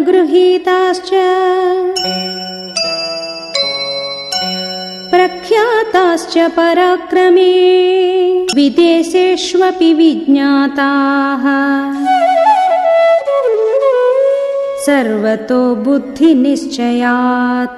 गृहीताश्च। प्रख्याताश्च पराक्रमे विदेशेष्वपि विज्ञाताः। सर्वतो बुद्धिनिश्चयात्।